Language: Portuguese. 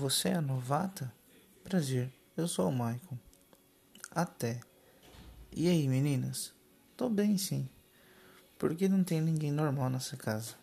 Você é a novata? Prazer, eu sou o Michael. Até. E aí, meninas? Tô bem, sim. Por que não tem ninguém normal nessa casa.